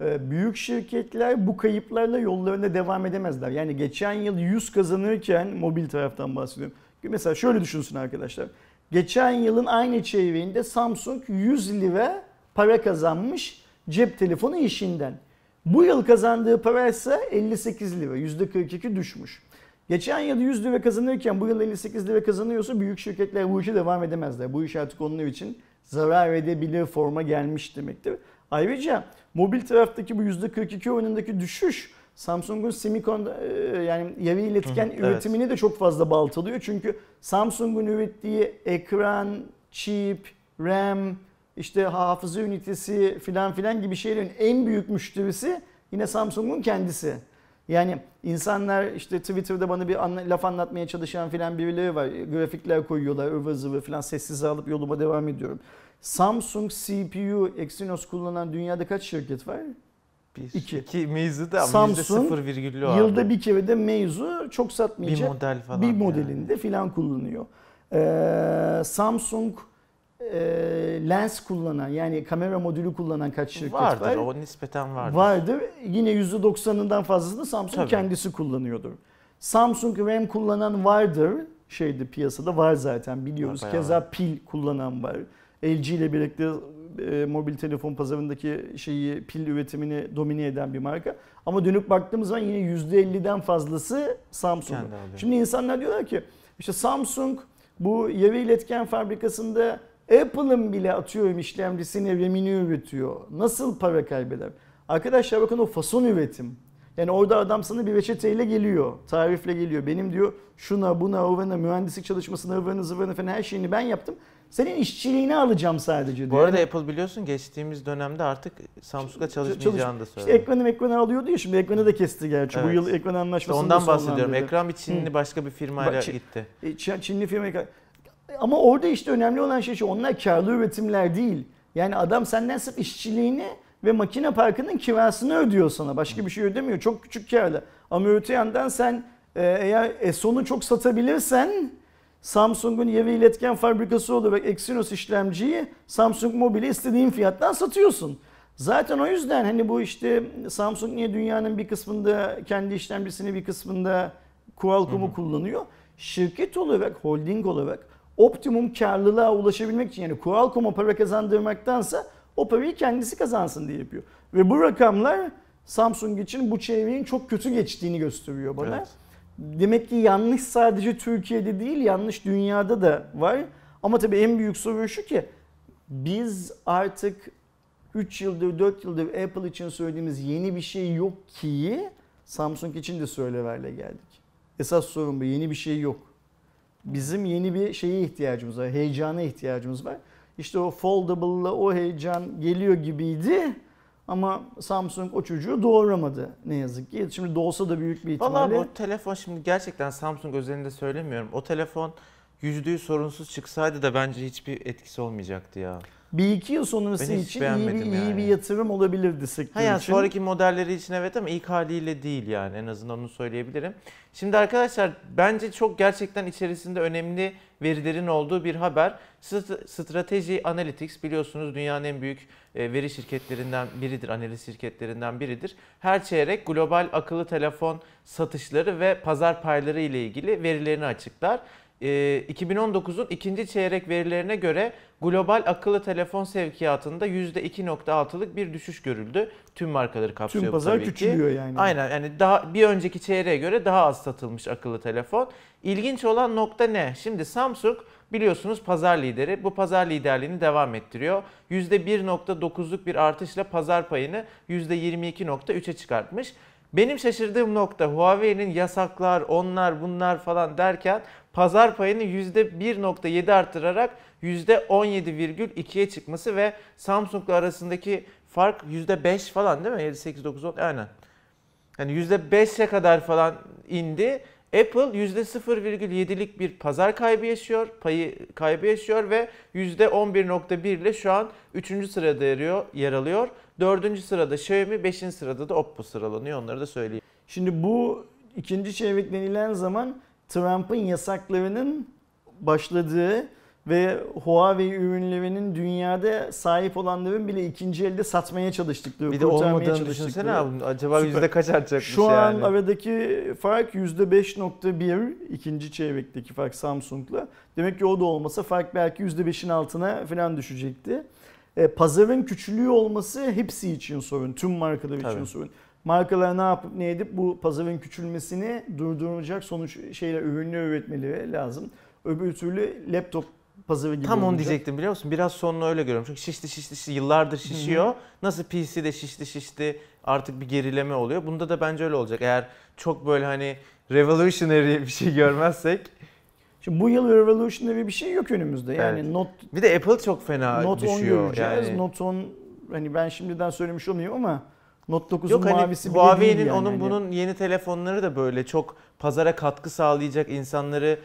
Ee, Büyük şirketler bu kayıplarla yollarına devam edemezler. Yani geçen yıl 100 kazanırken mobil taraftan bahsediyorum. Mesela şöyle düşünsün arkadaşlar. Geçen yılın aynı çeyreğinde Samsung 100 lira para kazanmış cep telefonu işinden. Bu yıl kazandığı para ise 58 lira. %42 düşmüş. Geçen yıl 100 lira kazanırken bu yıl 58 lira kazanıyorsa büyük şirketler bu işe devam edemezler. Bu iş artık onlar için zarar edebilir forma gelmiş demektir. Ayrıca mobil taraftaki bu %42 oranındaki düşüş Samsung'un semikon e, yani yarı iletken Hı hı, evet. üretimini de çok fazla baltalıyor. Çünkü Samsung'un ürettiği ekran, chip, RAM, işte hafıza ünitesi filan filan gibi şeylerin en büyük müşterisi yine Samsung'un kendisi. Yani insanlar işte Twitter'da bana bir anla- laf anlatmaya çalışan filan birileri var. Grafikler koyuyorlar ıvır zıvır filan sessiz alıp yoluma devam ediyorum. Samsung CPU Exynos kullanan dünyada kaç şirket var? bir, iki. iki mevzu da Samsung %0 virgüllü o Yılda abi. bir kere de mevzu çok bir satmayacak model falan. bir yani. modelinde filan kullanıyor. Ee, Samsung e, lens kullanan yani kamera modülü kullanan kaç şirket vardır var? o nispeten vardır. Vardır. Yine %90'ından fazlasını Samsung Tabii. kendisi kullanıyordur. Samsung RAM kullanan vardır. Şeyde piyasada var zaten biliyoruz. Bayağı Keza pil kullanan var. LG ile birlikte e, mobil telefon pazarındaki şeyi pil üretimini domine eden bir marka. Ama dönüp baktığımız zaman yine %50'den fazlası Samsung. Şimdi insanlar diyorlar ki işte Samsung bu yarı iletken fabrikasında Apple'ın bile atıyorum işlemcisini RAM'ini üretiyor. Nasıl para kaybeder? Arkadaşlar bakın o fason üretim. Yani orada adam sana bir reçeteyle geliyor, tarifle geliyor. Benim diyor şuna buna ovana mühendislik çalışmasına ıvırını zıvırını falan her şeyini ben yaptım. Senin işçiliğini alacağım sadece diyor. Bu arada Yani Apple biliyorsun geçtiğimiz dönemde artık Samsung'a çalış- çalışmayacağını da işte söyledi. ekranı ekranı alıyordu ya şimdi ekranı da kesti gerçi. Bu Evet. yıl ekran İşte anlaşmasını ondan da bahsediyorum. Ekran bir Çinli başka bir firmayla Bak, gitti. E, Çin- Çinli firma ama orada işte önemli olan şey şu onlar karlı üretimler değil. Yani adam senden sırf işçiliğini ve makine parkının kirasını ödüyor sana. Başka bir şey ödemiyor. Çok küçük karlı. Ama öte yandan sen e, eğer ESO'nu çok satabilirsen Samsung'un yarı iletken fabrikası olarak Exynos işlemciyi Samsung Mobile'e istediğin fiyattan satıyorsun. Zaten o yüzden hani bu işte Samsung niye dünyanın bir kısmında kendi işlemcisini bir kısmında Qualcomm'u kullanıyor. Şirket olarak, holding olarak optimum karlılığa ulaşabilmek için yani Qualcomm'a para kazandırmaktansa o parayı kendisi kazansın diye yapıyor. Ve bu rakamlar Samsung için bu çevrenin çok kötü geçtiğini gösteriyor bana. Evet. Demek ki yanlış sadece Türkiye'de değil yanlış dünyada da var. Ama tabii en büyük sorun şu ki biz artık 3 yıldır 4 yıldır Apple için söylediğimiz yeni bir şey yok ki Samsung için de söyleverle geldik. Esas sorun bu yeni bir şey yok. Bizim yeni bir şeye ihtiyacımız var, heyecana ihtiyacımız var. İşte o foldable'la o heyecan geliyor gibiydi ama Samsung o çocuğu doğuramadı ne yazık ki. Şimdi doğsa da büyük bir ihtimalle. Valla bu telefon şimdi gerçekten Samsung özelinde söylemiyorum. O telefon %100 sorunsuz çıksaydı da bence hiçbir etkisi olmayacaktı ya. Bir iki yıl sonrası için iyi bir, iyi yani. bir yatırım olabilirdi sektör Ha yani için. sonraki modelleri için evet ama ilk haliyle değil yani en azından onu söyleyebilirim. Şimdi arkadaşlar bence çok gerçekten içerisinde önemli verilerin olduğu bir haber. St- Strateji Analytics biliyorsunuz dünyanın en büyük e, veri şirketlerinden biridir, analiz şirketlerinden biridir. Her çeyrek global akıllı telefon satışları ve pazar payları ile ilgili verilerini açıklar. E, 2019'un ikinci çeyrek verilerine göre global akıllı telefon sevkiyatında %2.6'lık bir düşüş görüldü. Tüm markaları kapsıyor Tüm bu pazar tabii ki. küçülüyor yani. Aynen yani daha bir önceki çeyreğe göre daha az satılmış akıllı telefon. İlginç olan nokta ne? Şimdi Samsung biliyorsunuz pazar lideri. Bu pazar liderliğini devam ettiriyor. %1.9'luk bir artışla pazar payını %22.3'e çıkartmış. Benim şaşırdığım nokta Huawei'nin yasaklar, onlar bunlar falan derken pazar payını %1.7 arttırarak %17,2'ye çıkması ve Samsung'la arasındaki fark %5 falan değil mi? 7, 8, 9, 10 aynen. Yani %5'e kadar falan indi. Apple %0,7'lik bir pazar kaybı yaşıyor, payı kaybı yaşıyor ve %11.1 ile şu an 3. sırada yer alıyor. 4. sırada Xiaomi, 5. sırada da Oppo sıralanıyor. Onları da söyleyeyim. Şimdi bu ikinci çeyrek denilen zaman Trump'ın yasaklarının başladığı ve Huawei ürünlerinin dünyada sahip olanların bile ikinci elde satmaya çalıştıkları, Bir de olmadığını düşünsene abi. Acaba Süper. yüzde kaç artacakmış Şu an yani? aradaki fark %5.1 ikinci çeyrekteki fark Samsung'la. Demek ki o da olmasa fark belki %5'in altına falan düşecekti. E, pazarın küçülüğü olması hepsi için sorun. Tüm markalar için Tabii. sorun. Markalar ne yapıp ne edip bu pazarın küçülmesini durduracak sonuç şeyler ürünler üretmeleri lazım. Öbür türlü laptop pazarı gibi Tam onu olacak. diyecektim biliyor musun? Biraz sonunu öyle görüyorum. Çünkü şişti şişti şişti yıllardır şişiyor. Nasıl PC de şişti şişti artık bir gerileme oluyor. Bunda da bence öyle olacak. Eğer çok böyle hani revolutionary bir şey görmezsek. Şimdi bu yıl revolutionary bir şey yok önümüzde. Yani Evet. Note Bir de Apple çok fena Note 10 düşüyor. göreceğiz. Yani. Note 10 hani ben şimdiden söylemiş olmayayım ama Note 9'un Yok hani mavisi bile Huawei'nin değil yani. onun Hani bunun yeni telefonları da böyle çok pazara katkı sağlayacak insanları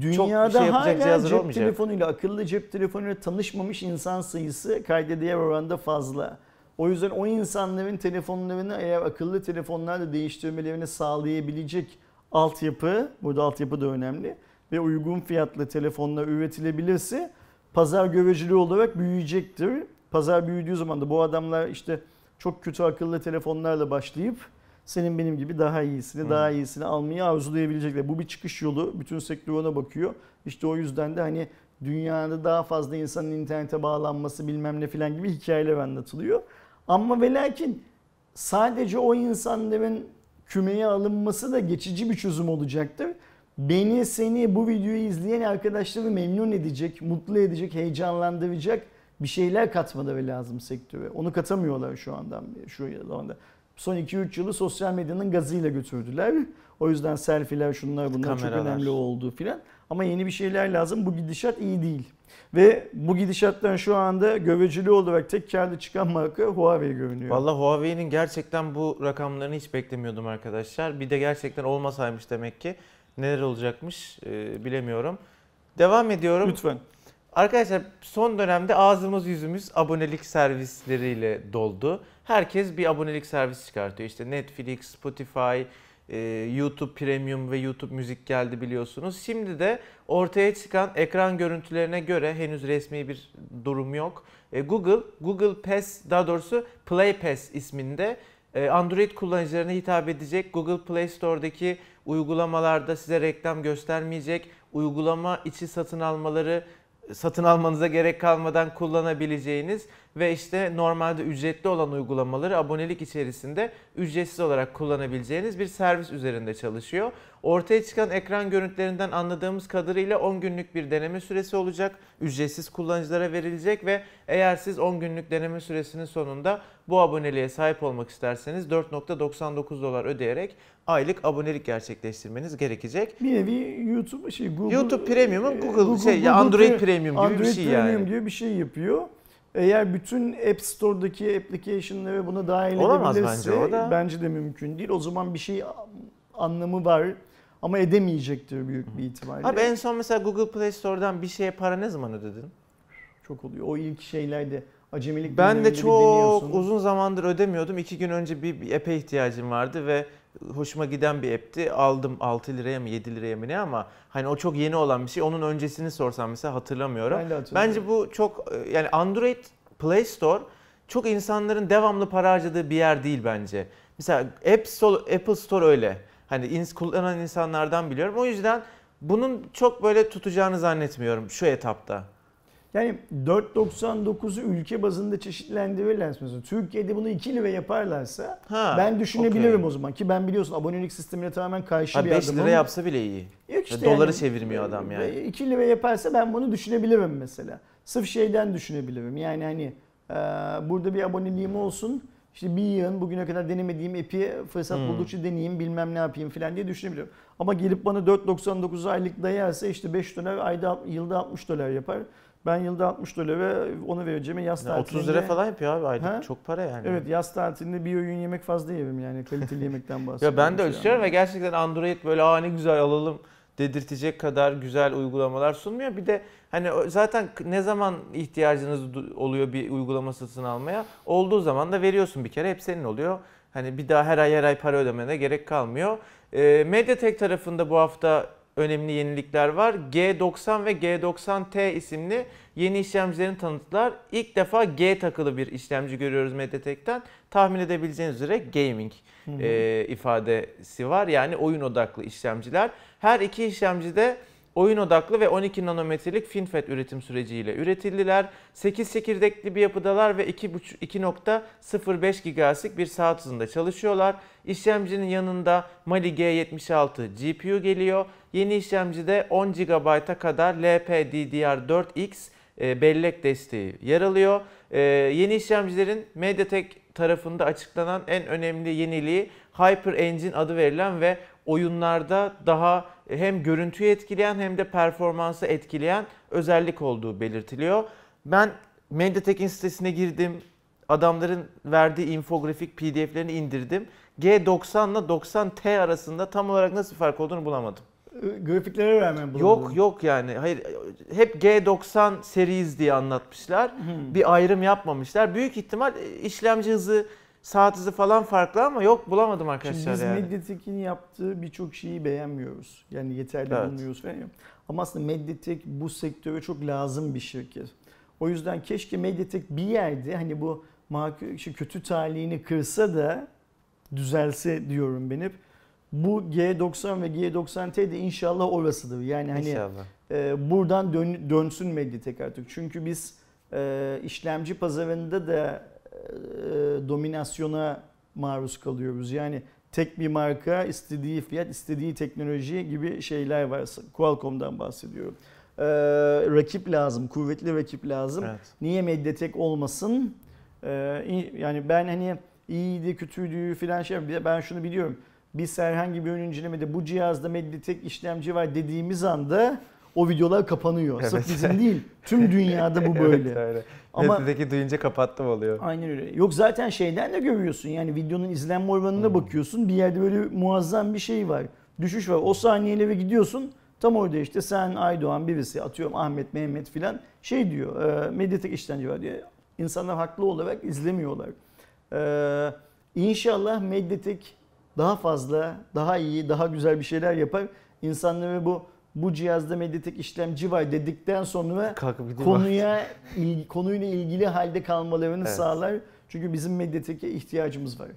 dünyada şey yapacak hala cep olmayacak. telefonuyla akıllı cep telefonuyla tanışmamış insan sayısı kayda değer oranda fazla. O yüzden o insanların telefonlarını eğer akıllı telefonlarla değiştirmelerini sağlayabilecek altyapı, burada altyapı da önemli ve uygun fiyatlı telefonlar üretilebilirse pazar göreceli olarak büyüyecektir. Pazar büyüdüğü zaman da bu adamlar işte çok kötü akıllı telefonlarla başlayıp senin benim gibi daha iyisini, Hmm. daha iyisini almayı arzulayabilecekler. Bu bir çıkış yolu. Bütün sektör ona bakıyor. İşte o yüzden de hani dünyada daha fazla insanın internete bağlanması bilmem ne filan gibi hikayeler anlatılıyor. Ama ve lakin sadece o insanların kümeye alınması da geçici bir çözüm olacaktır. Beni, seni, bu videoyu izleyen arkadaşları memnun edecek, mutlu edecek, heyecanlandıracak bir şeyler katmaları lazım sektöre. Onu katamıyorlar şu andan şu zamanda. son 2-3 yılı sosyal medyanın gazıyla götürdüler. O yüzden selfie'ler şunlar bunlar çok Kameralar. önemli oldu filan. Ama yeni bir şeyler lazım. Bu gidişat iyi değil. Ve bu gidişattan şu anda göreceli olarak tek karlı çıkan marka Huawei görünüyor. Vallahi Huawei'nin gerçekten bu rakamlarını hiç beklemiyordum arkadaşlar. Bir de gerçekten olmasaymış demek ki. Neler olacakmış e, bilemiyorum. Devam ediyorum. Lütfen. Arkadaşlar son dönemde ağzımız yüzümüz abonelik servisleriyle doldu. Herkes bir abonelik servisi çıkartıyor. İşte Netflix, Spotify, e, YouTube Premium ve YouTube Müzik geldi biliyorsunuz. Şimdi de ortaya çıkan ekran görüntülerine göre henüz resmi bir durum yok. E, Google, Google Pass daha doğrusu Play Pass isminde e, Android kullanıcılarına hitap edecek. Google Play Store'daki uygulamalarda size reklam göstermeyecek. Uygulama içi satın almaları satın almanıza gerek kalmadan kullanabileceğiniz ve işte normalde ücretli olan uygulamaları abonelik içerisinde ücretsiz olarak kullanabileceğiniz bir servis üzerinde çalışıyor. Ortaya çıkan ekran görüntülerinden anladığımız kadarıyla 10 günlük bir deneme süresi olacak. Ücretsiz kullanıcılara verilecek ve eğer siz 10 günlük deneme süresinin sonunda bu aboneliğe sahip olmak isterseniz 4.99 dolar ödeyerek aylık abonelik gerçekleştirmeniz gerekecek. Bir nevi YouTube şey Google YouTube Premium'u e, Google şey ya Android Pre- Premium gibi Android bir şey Premium yani. gibi bir şey yapıyor. Eğer bütün App Store'daki application'ları buna dahil Olamaz edebilirse bence o da. bence de mümkün değil. O zaman bir şey anlamı var ama edemeyecektir büyük bir ihtimalle. Abi en son mesela Google Play Store'dan bir şeye para ne zaman ödedin? Çok oluyor. O ilk şeylerde acemilik Ben de çok uzun zamandır ödemiyordum. İki gün önce bir, bir app'e ihtiyacım vardı ve hoşuma giden bir app'ti. Aldım 6 liraya mı 7 liraya mı ne ama hani o çok yeni olan bir şey. Onun öncesini sorsam mesela hatırlamıyorum. Ben de hatırlıyorum. Bence bu çok e, yani Android Play Store çok insanların devamlı para harcadığı bir yer değil bence. Mesela App Store, Apple Store öyle. Hani kullanan insanlardan biliyorum. O yüzden bunun çok böyle tutacağını zannetmiyorum şu etapta. Yani 4.99'u ülke bazında çeşitlendirirlerse mesela Türkiye'de bunu 2 lira yaparlarsa Ha, ben düşünebilirim okey. o zaman ki ben biliyorsun abonelik sistemine tamamen karşı Ha bir 5 adamım. lira yapsa bile iyi. Yok işte Doları yani, çevirmiyor adam yani. 2 lira yaparsa ben bunu düşünebilirim mesela. Sırf şeyden düşünebilirim. Yani hani e, burada bir aboneliğim olsun. İşte bir yığın bugüne kadar denemediğim app'i fırsat Hmm. buldukça deneyeyim bilmem ne yapayım falan diye düşünebilirim. Ama gelip bana 4.99 aylık dayarsa işte 5 dolar ayda yılda 60 dolar yapar. Ben yılda 60 dolara onu vereceğime yaz Yani tatilinde... 30 lira falan yapıyor abi aylık. Ha? Çok para yani. Evet yaz tatilinde bir öğün yemek fazla yerim yani kaliteli yemekten bahsediyorum. Ya ben de anda. ve gerçekten Android böyle aa ne güzel alalım dedirtecek kadar güzel uygulamalar sunmuyor. Bir de hani zaten ne zaman ihtiyacınız oluyor bir uygulama satın almaya? Olduğu zaman da veriyorsun bir kere hep senin oluyor. Hani bir daha her ay her ay para ödemene gerek kalmıyor. Ee, Mediatek tarafında bu hafta önemli yenilikler var. G90 ve G90T isimli yeni işlemcilerini tanıttılar. İlk defa G takılı bir işlemci görüyoruz Mediatek'ten. Tahmin edebileceğiniz üzere gaming Hı hı. e, ifadesi var. Yani oyun odaklı işlemciler. Her iki işlemci de oyun odaklı ve 12 nanometrelik FinFET üretim süreciyle üretildiler. 8 çekirdekli bir yapıdalar ve 2.5 2.05 GHz'lik bir saat hızında çalışıyorlar. İşlemcinin yanında Mali G76 GPU geliyor. Yeni işlemcide 10 GB'a kadar LPDDR4X e, bellek desteği yer alıyor. E, yeni işlemcilerin MediaTek tarafında açıklanan en önemli yeniliği Hyper Engine adı verilen ve oyunlarda daha hem görüntüyü etkileyen hem de performansı etkileyen özellik olduğu belirtiliyor. Ben Mediatek'in sitesine girdim. Adamların verdiği infografik PDF'lerini indirdim. G90 ile 90T arasında tam olarak nasıl fark olduğunu bulamadım. Grafiklere rağmen bulundum. Yok yok yani. Hayır hep G90 series diye anlatmışlar. Hı. Bir ayrım yapmamışlar. Büyük ihtimal işlemci hızı, saat hızı falan farklı ama yok bulamadım Şimdi arkadaşlar biz yani. Mediatek'in yaptığı birçok şeyi beğenmiyoruz. Yani yeterli Evet. bulmuyoruz falan. Ama aslında Mediatek bu sektöre çok lazım bir şirket. O yüzden keşke Mediatek bir yerde hani bu kötü talihini kırsa da düzelse diyorum ben hep. Bu G90 ve G90T de inşallah orasıdır. Yani hani İnşallah. e, buradan dön- dönsün Mediatek artık. Çünkü biz e, işlemci pazarında da dominasyona maruz kalıyoruz. Yani tek bir marka istediği fiyat, istediği teknoloji gibi şeyler var. Qualcomm'dan bahsediyorum. E, rakip lazım, kuvvetli rakip lazım. Evet. Niye Mediatek olmasın? E, yani ben hani iyiydi, kötüydü filan şey. Ben şunu biliyorum. Biz herhangi bir ön incelemede bu cihazda Mediatek işlemci var dediğimiz anda o videolar kapanıyor. Evet. Sırf bizim değil. Tüm dünyada bu böyle. Evet, öyle. Ama- Medyadaki duyunca kapattım oluyor. Aynen öyle. Yok zaten şeyden de görüyorsun. Yani videonun izlenme oranına Hmm. bakıyorsun. Bir yerde böyle muazzam bir şey var. Düşüş var. O saniyeyle gidiyorsun. Tam orada işte sen Aydoğan birisi atıyorum Ahmet Mehmet filan şey diyor. E, Mediatek işlemci var diye. İnsanlar haklı olarak izlemiyorlar. E, inşallah Mediatek daha fazla, daha iyi, daha güzel bir şeyler yapar. İnsanlara bu bu cihazda Mediatek işlemci var dedikten sonra konuya il, konuyla ilgili halde kalmalarını Evet. sağlar. Çünkü bizim Mediatek'e ihtiyacımız var.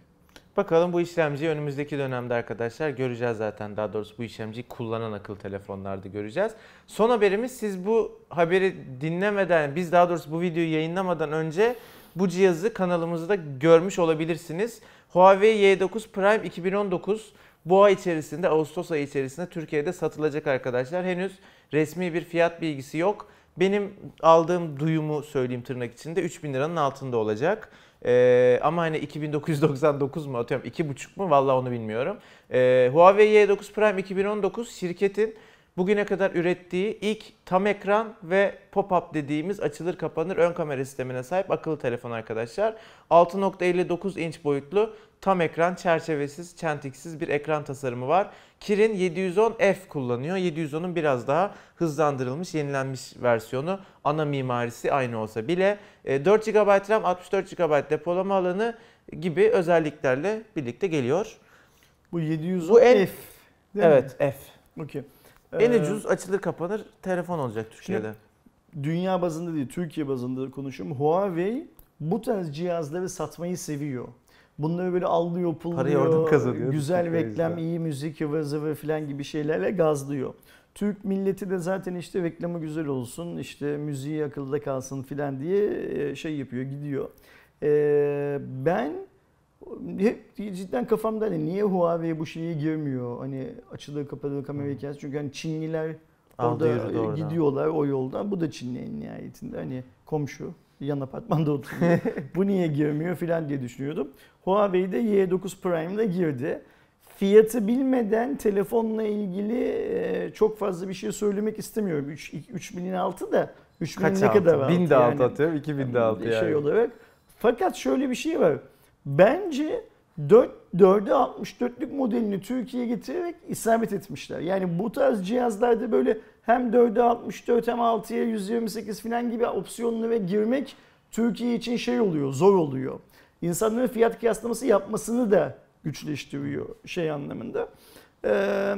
Bakalım bu işlemciyi önümüzdeki dönemde arkadaşlar göreceğiz zaten. Daha doğrusu bu işlemciyi kullanan akıllı telefonlarda göreceğiz. Son haberimiz siz bu haberi dinlemeden, biz daha doğrusu bu videoyu yayınlamadan önce bu cihazı kanalımızda görmüş olabilirsiniz. Huawei Y9 Prime 2019 bu ay içerisinde, Ağustos ayı içerisinde Türkiye'de satılacak arkadaşlar. Henüz resmi bir fiyat bilgisi yok. Benim aldığım duyumu söyleyeyim tırnak içinde 3000 liranın altında olacak. Ee, ama hani 2999 mu atıyorum 2,5 mu vallahi onu bilmiyorum. Ee, Huawei Y9 Prime 2019 şirketin bugüne kadar ürettiği ilk tam ekran ve pop-up dediğimiz açılır kapanır ön kamera sistemine sahip akıllı telefon arkadaşlar. 6.59 inç boyutlu tam ekran çerçevesiz çentiksiz bir ekran tasarımı var. Kirin 710F kullanıyor. 710'un biraz daha hızlandırılmış, yenilenmiş versiyonu. Ana mimarisi aynı olsa bile e, 4 GB RAM, 64 GB depolama alanı gibi özelliklerle birlikte geliyor. Bu 710 Bu en- F. değil mi? Evet, F. Okey. En Ee, ucuz açılır kapanır telefon olacak Türkiye'de. Dünya bazında değil, Türkiye bazında konuşuyorum. Huawei bu tarz cihazları satmayı seviyor. Bunları böyle allıyor, pulluyor, güzel reklam, iyi müzik, ıvır zıvır falan gibi şeylerle gazlıyor. Türk milleti de zaten işte reklamı güzel olsun, işte müziği akılda kalsın filan diye e, şey yapıyor, gidiyor. Ee, ben hep cidden kafamda hani niye Huawei bu şeye girmiyor? Hani açılır kapatılır kamera hikayesi. Çünkü hani Çinliler Aldı Orada gidiyorlar o yoldan. Bu da Çinli en nihayetinde. Hani komşu yan apartmanda oturuyor. Bu niye girmiyor filan diye düşünüyordum. Huawei'de Y9 Prime'da girdi. Fiyatı bilmeden telefonla ilgili e, çok fazla bir şey söylemek istemiyorum. 3 3000'in altı da 3000 Kaç ne altı? kadar altı? 1000 de altı yani? atıyorum, 2000 de altı şey yani. olarak. Fakat şöyle bir şey var. Bence 4 4'e 64'lük modelini Türkiye'ye getirerek isabet etmişler. Yani bu tarz cihazlarda böyle hem 4'e 64 hem 6'ya 128 falan gibi opsiyonlara girmek Türkiye için şey oluyor, zor oluyor. İnsanların fiyat kıyaslaması yapmasını da güçleştiriyor şey anlamında. Ee,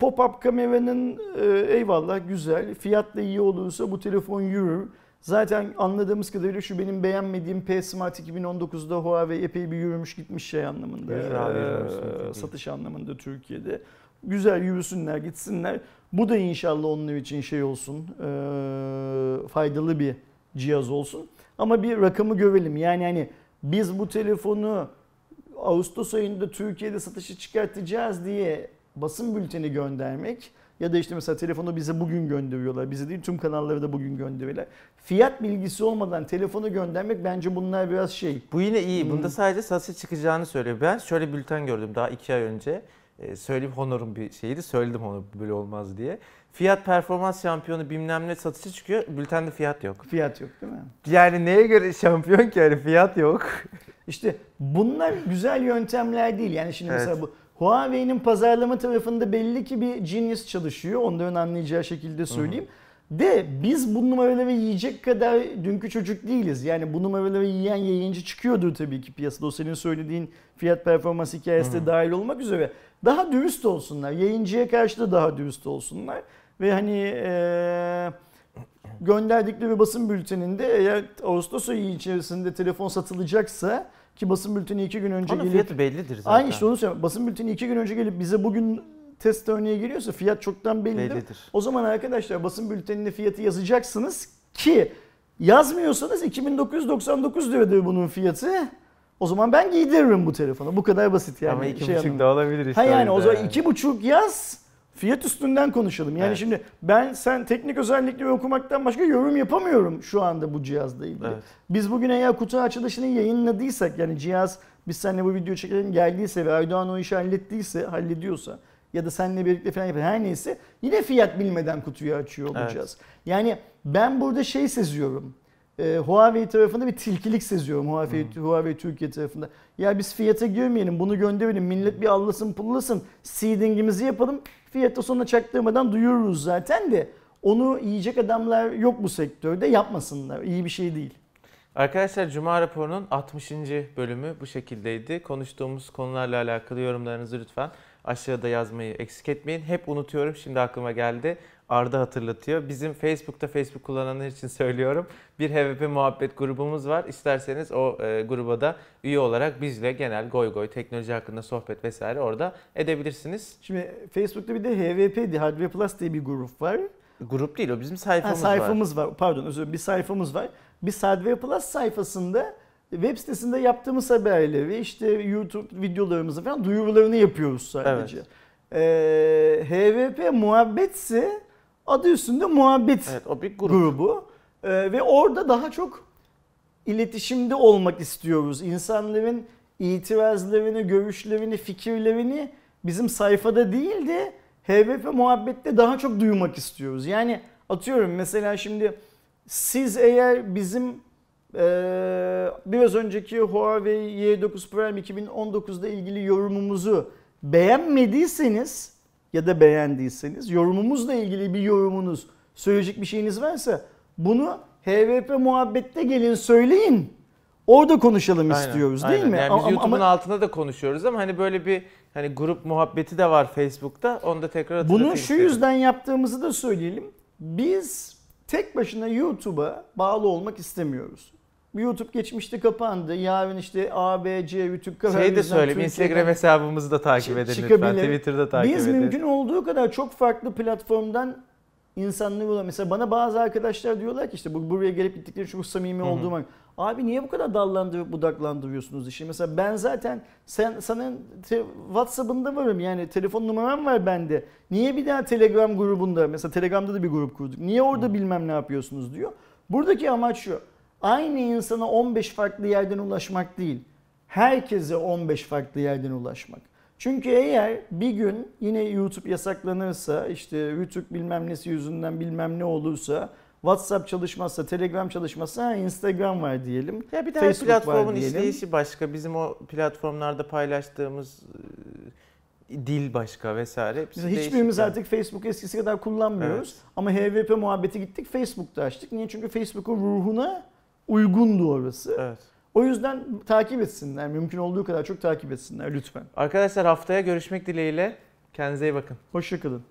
Pop-up kameranın e, eyvallah güzel. Fiyat da iyi olursa bu telefon yürür. Zaten anladığımız kadarıyla şu benim beğenmediğim P Smart 2019'da Huawei epey bir yürümüş gitmiş şey anlamında. Ee, satış anlamında Türkiye'de. Güzel yürüsünler gitsinler. Bu da inşallah onlar için şey olsun. e, faydalı bir cihaz olsun. Ama bir rakamı görelim. Yani hani biz bu telefonu Ağustos ayında Türkiye'de satışa çıkartacağız diye basın bülteni göndermek ya da işte mesela telefonu bize bugün gönderiyorlar. Bize değil tüm kanalları da bugün gönderiyorlar. Fiyat bilgisi olmadan telefonu göndermek bence bunlar biraz şey. Bu yine iyi. Hmm. Bunda sadece satışa çıkacağını söylüyor. Ben şöyle bülten gördüm daha iki ay önce. Ee, söyleyeyim Honor'un bir şeyiydi. Söyledim onu böyle olmaz diye. Fiyat performans şampiyonu bilmem ne satışa çıkıyor. Bültende fiyat yok. Fiyat yok değil mi? Yani neye göre şampiyon ki hani fiyat yok. İşte bunlar güzel yöntemler değil. Yani şimdi Evet. mesela bu Huawei'nin pazarlama tarafında belli ki bir genius çalışıyor. Onların anlayacağı şekilde söyleyeyim. De biz bu numaraları yiyecek kadar dünkü çocuk değiliz. Yani bu numaraları yiyen yayıncı çıkıyordur tabii ki piyasada. O senin söylediğin fiyat performans hikayesi de dahil olmak üzere. Daha dürüst olsunlar. Yayıncıya karşı da daha dürüst olsunlar. Ve hani eee gönderdikleri basın bülteninde eğer Ağustos ayı içerisinde telefon satılacaksa ki basın bülteni iki gün önce Onun gelip fiyatı bellidir zaten. Aynı işte onu söylüyorum. Basın bülteni iki gün önce gelip bize bugün test örneği geliyorsa fiyat çoktan bellidir. bellidir. O zaman arkadaşlar basın bültenine fiyatı yazacaksınız ki yazmıyorsanız 2999 liradır bunun fiyatı. O zaman ben giydiririm bu telefonu. Bu kadar basit yani. Ama iki şey buçuk da olabilir işte. Ha yani o zaman iki buçuk yaz Fiyat üstünden konuşalım. Yani Evet. şimdi ben sen teknik özellikleri okumaktan başka yorum yapamıyorum şu anda bu cihazla ilgili. Evet. Biz bugün eğer kutu açılışını yayınladıysak yani cihaz biz seninle bu video çekelim geldiyse ve Aydoğan o işi hallettiyse, hallediyorsa ya da seninle birlikte falan yapıyor her neyse yine fiyat bilmeden kutuyu açıyor Evet. olacağız. Yani ben burada şey seziyorum. Ee, Huawei tarafında bir tilkilik seziyorum Huawei, Huawei Türkiye tarafında. Ya biz fiyata girmeyelim bunu gönderelim millet bir allasın pullasın seedingimizi yapalım fiyata sonra çaktırmadan duyururuz zaten de onu yiyecek adamlar yok bu sektörde yapmasınlar iyi bir şey değil. Arkadaşlar Cuma raporunun 60. bölümü bu şekildeydi. Konuştuğumuz konularla alakalı yorumlarınızı lütfen aşağıda yazmayı eksik etmeyin. Hep unutuyorum şimdi aklıma geldi. Arda hatırlatıyor. Bizim Facebook'ta Facebook kullananlar için söylüyorum. Bir HVP muhabbet grubumuz var. İsterseniz o e, gruba da üye olarak bizle genel goy goy teknoloji hakkında sohbet vesaire orada edebilirsiniz. Şimdi Facebook'ta bir de HVP, Hardware Plus diye bir grup var. Grup değil o bizim Ha, sayfamız, var. sayfamız var. Pardon özür dilerim bir sayfamız var. Biz Hardware Plus sayfasında web sitesinde yaptığımız haberleri işte YouTube videolarımızı falan duyurularını yapıyoruz sadece. Ee, HVP muhabbetse adı üstünde muhabbet Evet o bir grup. grubu. Ee, ve orada daha çok iletişimde olmak istiyoruz. İnsanların itirazlarını, görüşlerini, fikirlerini bizim sayfada değil de HVP muhabbette daha çok duymak istiyoruz. Yani atıyorum mesela şimdi siz eğer bizim eee, biraz önceki Huawei Y9 Prime 2019'da ilgili yorumumuzu beğenmediyseniz ya da beğendiyseniz yorumumuzla ilgili bir yorumunuz, söyleyecek bir şeyiniz varsa bunu HVP muhabbette gelin söyleyin. Orada konuşalım Aynen, istiyoruz aynen. değil mi? Yani Ama- biz YouTube'un ama altında da konuşuyoruz ama hani böyle bir hani grup muhabbeti de var Facebook'ta. Onu da tekrar hatırlatayım bunu şu istedim. yüzden yaptığımızı da söyleyelim. Biz tek başına YouTube'a bağlı olmak istemiyoruz. YouTube geçmişte kapandı. Yarın işte A, B, C, YouTube Şey de söyleyeyim Instagram hesabımızı da takip edin lütfen. Twitter'da takip Biz edin. mümkün olduğu kadar çok farklı platformdan insanları bulalım. Mesela bana bazı arkadaşlar diyorlar ki işte bu buraya gelip gittikleri çok samimi Hı hı. olduğum an. Abi niye bu kadar dallandırıp budaklandırıyorsunuz işi? Mesela ben zaten sen senin te- WhatsApp'ında varım yani telefon numaram var bende. Niye bir daha Telegram grubunda mesela Telegram'da da bir grup kurduk. Niye orada bilmem ne yapıyorsunuz diyor. Buradaki amaç şu. Aynı insana 15 farklı yerden ulaşmak değil. Herkese 15 farklı yerden ulaşmak. Çünkü eğer bir gün yine YouTube yasaklanırsa işte Rütük bilmem nesi yüzünden bilmem ne olursa WhatsApp çalışmazsa, Telegram çalışmazsa Instagram var diyelim. Ya bir de Facebook platformun işleyişi başka. Bizim o platformlarda paylaştığımız e, dil başka vesaire. Hepsi Biz hiçbirimiz yani. artık Facebook eskisi kadar kullanmıyoruz. Ama HVP muhabbeti gittik Facebook'ta açtık. Niye? Çünkü Facebook'un ruhuna uygundu orası. Evet. O yüzden takip etsinler. Mümkün olduğu kadar çok takip etsinler lütfen. Arkadaşlar haftaya görüşmek dileğiyle. Kendinize iyi bakın. Hoşçakalın.